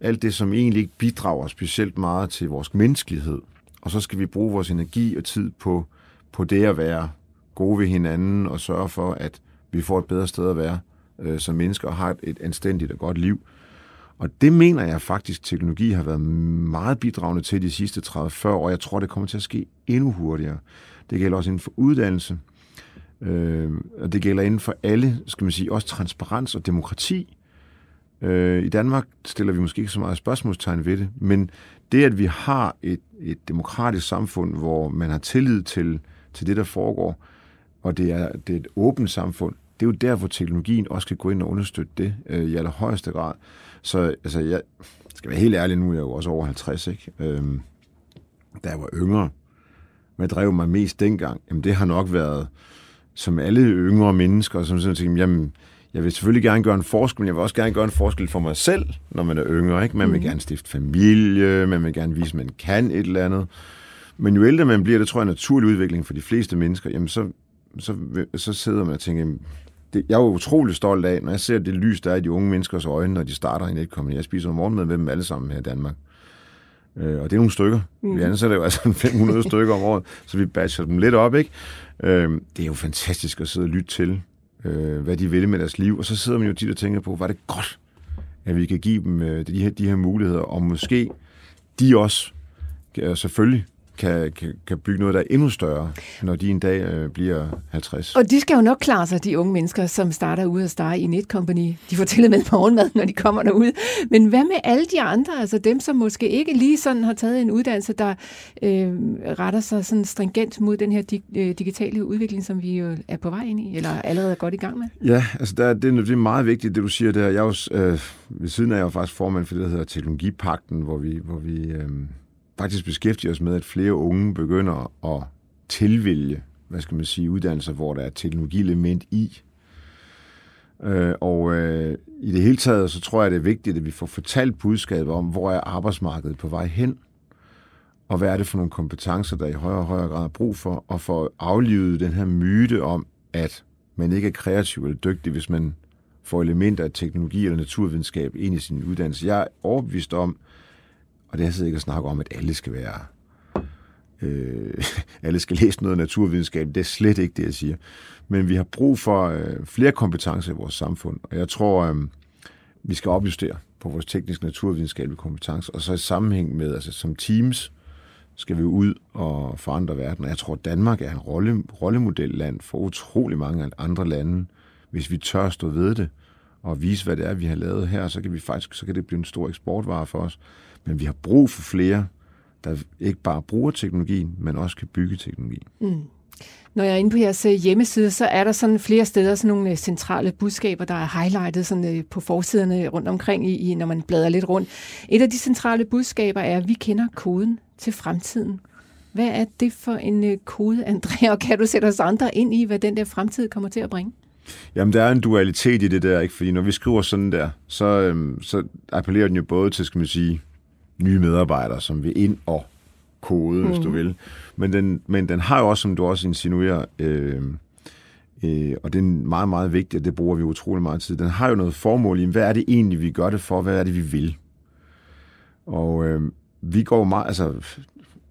alt det, som egentlig ikke bidrager specielt meget til vores menneskelighed. Og så skal vi bruge vores energi og tid på, på det at være gode ved hinanden og sørge for, at vi får et bedre sted at være øh, som mennesker og har et, et anstændigt og godt liv. Og det mener jeg faktisk, teknologi har været meget bidragende til de sidste 30-40 år, og jeg tror, det kommer til at ske endnu hurtigere. Det gælder også inden for uddannelse, øh, og det gælder inden for alle, skal man sige, også transparens og demokrati. Øh, I Danmark stiller vi måske ikke så meget spørgsmålstegn ved det, men det, at vi har et, et demokratisk samfund, hvor man har tillid til, til det, der foregår, og det er, det er et åbent samfund, det er jo der, hvor teknologien også kan gå ind og understøtte det øh, i allerhøjeste grad. Så altså, jeg skal være helt ærlig, nu er jeg jo også over 50, ikke? Øh, da jeg var yngre, hvad drev mig mest dengang? Jamen, det har nok været, som alle yngre mennesker, som sådan tænkte, jamen, jeg vil selvfølgelig gerne gøre en forskel, men jeg vil også gerne gøre en forskel for mig selv, når man er yngre. Ikke? Man vil mm. gerne stifte familie, man vil gerne vise, at man kan et eller andet. Men jo ældre man bliver, det tror jeg er en naturlig udvikling for de fleste mennesker, jamen så, så, så sidder man og tænker, jamen, det, jeg er jo utrolig stolt af, når jeg ser det lys, der er i de unge menneskers øjne, når de starter i netkompani. Jeg spiser morgenmad med dem alle sammen her i Danmark. Øh, og det er nogle stykker. Mm. Vi ansætter jo altså 500 stykker om året, så vi batcher dem lidt op, ikke? Øh, det er jo fantastisk at sidde og lytte til, øh, hvad de vil med deres liv. Og så sidder man jo tit og tænker på, var det godt, at vi kan give dem øh, de, her, de her muligheder, og måske de også øh, selvfølgelig kan, kan, kan bygge noget, der er endnu større, når de en dag øh, bliver 50. Og de skal jo nok klare sig, de unge mennesker, som starter ud og starte i Netcompany. De får til og med morgenmad, når de kommer derud. Men hvad med alle de andre, altså dem, som måske ikke lige sådan har taget en uddannelse, der øh, retter sig sådan stringent mod den her dig, øh, digitale udvikling, som vi jo er på vej ind i, eller allerede er godt i gang med? Ja, altså der, det, det er meget vigtigt, det du siger der. Jeg er jo, øh, ved siden af jeg er jo faktisk formand for det, der hedder Teknologipakten, hvor vi, hvor vi øh, faktisk beskæftiger os med, at flere unge begynder at tilvælge, hvad skal man sige, uddannelser, hvor der er teknologielement i. Øh, og øh, i det hele taget, så tror jeg, det er vigtigt, at vi får fortalt budskabet om, hvor er arbejdsmarkedet på vej hen, og hvad er det for nogle kompetencer, der i højere og højere grad er brug for, og få aflivet den her myte om, at man ikke er kreativ eller dygtig, hvis man får elementer af teknologi eller naturvidenskab ind i sin uddannelse. Jeg er overbevist om, og det er jeg ikke at snakke om, at alle skal være øh, alle skal læse noget naturvidenskab. Det er slet ikke det, jeg siger. Men vi har brug for øh, flere kompetencer i vores samfund, og jeg tror, øh, vi skal opjustere på vores tekniske naturvidenskabelige kompetencer, og så i sammenhæng med, altså som teams, skal vi ud og forandre verden. Og jeg tror, Danmark er en rolle, rollemodelland for utrolig mange andre lande. Hvis vi tør stå ved det og vise, hvad det er, vi har lavet her, så kan, vi faktisk, så kan det blive en stor eksportvare for os. Men vi har brug for flere, der ikke bare bruger teknologien, men også kan bygge teknologi. Mm. Når jeg er inde på jeres øh, hjemmeside, så er der sådan flere steder sådan nogle øh, centrale budskaber, der er highlightet sådan øh, på forsiderne rundt omkring, i, når man bladrer lidt rundt. Et af de centrale budskaber er, at vi kender koden til fremtiden. Hvad er det for en kode, Andrea, og kan du sætte os andre ind i, hvad den der fremtid kommer til at bringe? Jamen, der er en dualitet i det der, ikke? Fordi når vi skriver sådan der, så, øhm, så appellerer den jo både til, skal man sige, nye medarbejdere, som vil ind og kode, mm. hvis du mhm. vil. Men den, men den har jo også, som du også insinuerer, øh, øh, og det er meget, meget vigtigt, og det bruger vi utrolig meget tid, den har jo noget formål i, hvad er det egentlig, vi gør det for, hvad er det, vi vil? Og øh, vi går meget, altså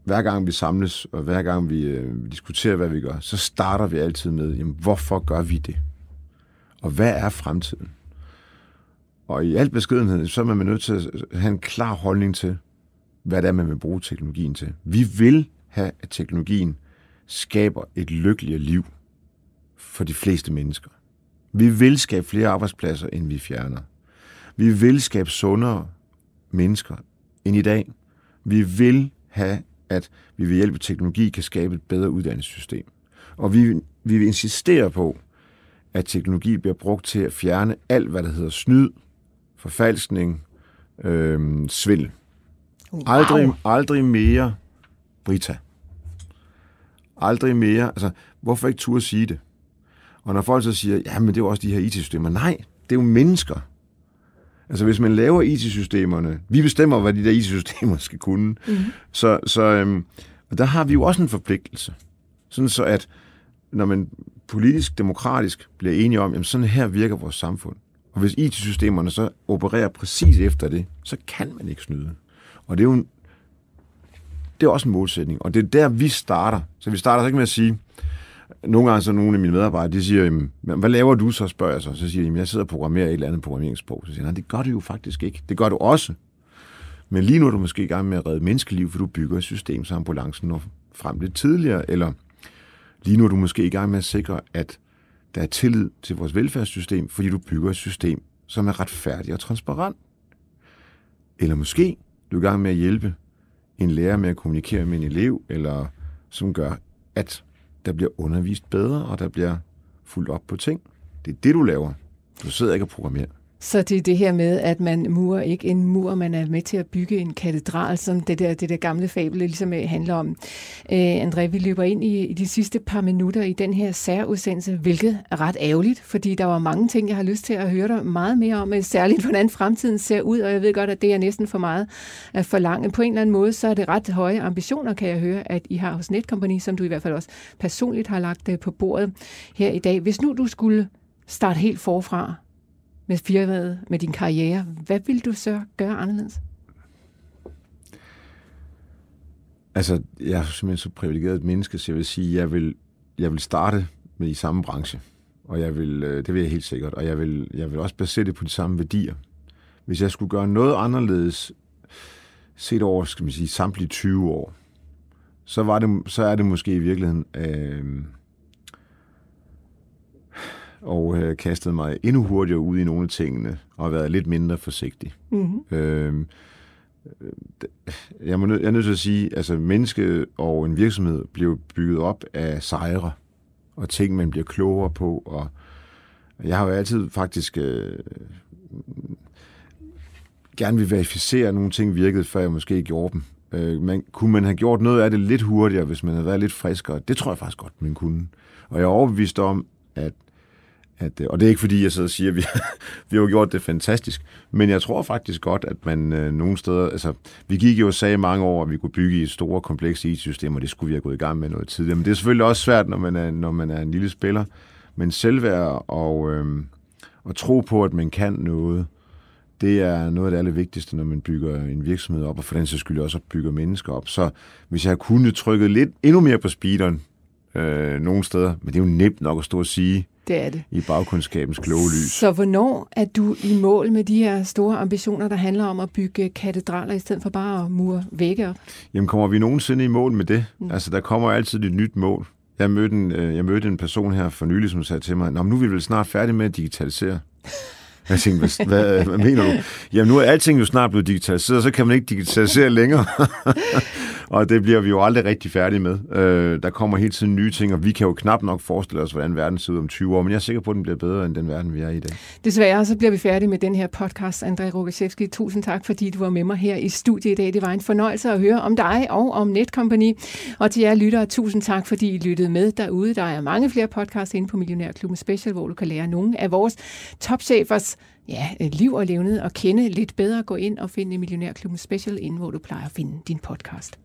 hver gang vi samles, og hver gang vi øh, diskuterer, hvad vi gør, så starter vi altid med, jamen, hvorfor gør vi det? Og hvad er fremtiden? Og i al beskedenhed, så er man nødt til at have en klar holdning til, hvad det er, man vil bruge teknologien til. Vi vil have, at teknologien skaber et lykkeligere liv for de fleste mennesker. Vi vil skabe flere arbejdspladser, end vi fjerner. Vi vil skabe sundere mennesker end i dag. Vi vil have, at vi ved hjælp af teknologi kan skabe et bedre uddannelsessystem. Og vi, vi vil insistere på, at teknologi bliver brugt til at fjerne alt, hvad der hedder snyd, forfalskning, øh, svindel. Wow. Aldrig, aldrig mere Brita. Aldrig mere. Altså, hvorfor ikke turde sige det? Og når folk så siger, ja, men det er jo også de her IT-systemer. Nej, det er jo mennesker. Altså, hvis man laver IT-systemerne, vi bestemmer, hvad de der IT-systemer skal kunne, mm-hmm. så, så øhm, og der har vi jo også en forpligtelse. Sådan så, at når man politisk, demokratisk bliver enige om, jamen sådan her virker vores samfund, og hvis IT-systemerne så opererer præcis efter det, så kan man ikke snyde. Og det er jo en, det er også en målsætning, og det er der, vi starter. Så vi starter så ikke med at sige, nogle gange så nogle af mine medarbejdere, de siger, hvad laver du så, spørger jeg så. Så siger de, jeg sidder og programmerer et eller andet programmeringssprog. Så siger jeg, nej, det gør du jo faktisk ikke. Det gør du også. Men lige nu er du måske i gang med at redde menneskeliv, for du bygger et system, så ambulancen når frem lidt tidligere. Eller lige nu er du måske i gang med at sikre, at der er tillid til vores velfærdssystem, fordi du bygger et system, som er retfærdigt og transparent. Eller måske du er i gang med at hjælpe en lærer med at kommunikere med en elev, eller som gør, at der bliver undervist bedre, og der bliver fuldt op på ting. Det er det, du laver. Du sidder ikke og programmerer. Så det er det her med, at man murer ikke en mur, man er med til at bygge en katedral, som det der, det der gamle fabel ligesom øh, handler om. Øh, André, vi løber ind i, i de sidste par minutter i den her særudsendelse, hvilket er ret ærgerligt, fordi der var mange ting, jeg har lyst til at høre dig meget mere om, øh, særligt hvordan fremtiden ser ud, og jeg ved godt, at det er næsten for meget at forlange. På en eller anden måde, så er det ret høje ambitioner, kan jeg høre, at I har hos Netcompany, som du i hvert fald også personligt har lagt øh, på bordet her i dag. Hvis nu du skulle starte helt forfra, med firmaet, med din karriere, hvad vil du så gøre anderledes? Altså, jeg er simpelthen så privilegeret et menneske, så jeg vil sige, jeg vil, jeg vil starte med i samme branche. Og jeg vil, øh, det vil jeg helt sikkert. Og jeg vil, jeg vil også basere det på de samme værdier. Hvis jeg skulle gøre noget anderledes, set over, skal man sige, samtlige 20 år, så, var det, så er det måske i virkeligheden øh, og øh, kastet mig endnu hurtigere ud i nogle af tingene, og været lidt mindre forsigtig. Mm-hmm. Øh, jeg, må, jeg er nødt til at sige, altså menneske og en virksomhed bliver bygget op af sejre, og ting, man bliver klogere på, og jeg har jo altid faktisk øh, gerne vil verificere, at nogle ting virkede, før jeg måske gjorde dem. Øh, man, kunne man have gjort noget af det lidt hurtigere, hvis man havde været lidt friskere? Det tror jeg faktisk godt, man kunne. Og jeg er overbevist om, at at, øh, og det er ikke fordi, jeg sidder og siger, at vi, vi har gjort det fantastisk, men jeg tror faktisk godt, at man øh, nogle steder, altså vi gik jo og sagde mange år, at vi kunne bygge i store, komplekse IT-system, og det skulle vi have gået i gang med noget tidligere. Men det er selvfølgelig også svært, når man er, når man er en lille spiller. Men selvværd og, øh, og tro på, at man kan noget, det er noget af det allervigtigste, når man bygger en virksomhed op, og for den sags skyld også bygger mennesker op. Så hvis jeg kunne trykket lidt endnu mere på speederen øh, nogle steder, men det er jo nemt nok at stå og sige, det er det. I bagkundskabens kloge lys. Så hvornår er du i mål med de her store ambitioner, der handler om at bygge katedraler, i stedet for bare at mure vægge op? Jamen, kommer vi nogensinde i mål med det? Mm. Altså, der kommer altid et nyt mål. Jeg mødte en, øh, jeg mødte en person her for nylig, som sagde til mig, Nå, nu er vi vel snart færdige med at digitalisere. Jeg tænkte, hvad, hvad, hvad mener du? Jamen nu er alting jo snart blevet digitaliseret, så kan man ikke digitalisere længere. og det bliver vi jo aldrig rigtig færdige med. Øh, der kommer hele tiden nye ting, og vi kan jo knap nok forestille os, hvordan verden ser ud om 20 år, men jeg er sikker på, at den bliver bedre end den verden, vi er i i dag. Desværre, så bliver vi færdige med den her podcast, André Rogaszewski. Tusind tak, fordi du var med mig her i studiet i dag. Det var en fornøjelse at høre om dig og om Netcompany. Og til jer lyttere, tusind tak, fordi I lyttede med derude. Der er mange flere podcasts inde på Millionærklubben Special, hvor du kan lære nogle af vores topchefers ja, øh, liv og levnet og kende lidt bedre. Gå ind og finde Millionærklubben Special, inden hvor du plejer at finde din podcast.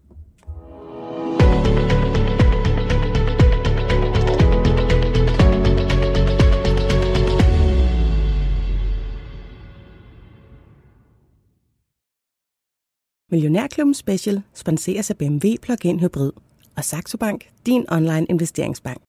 Millionærklubben Special sponseres af BMW Plug-in Hybrid og Saxo Bank, din online investeringsbank.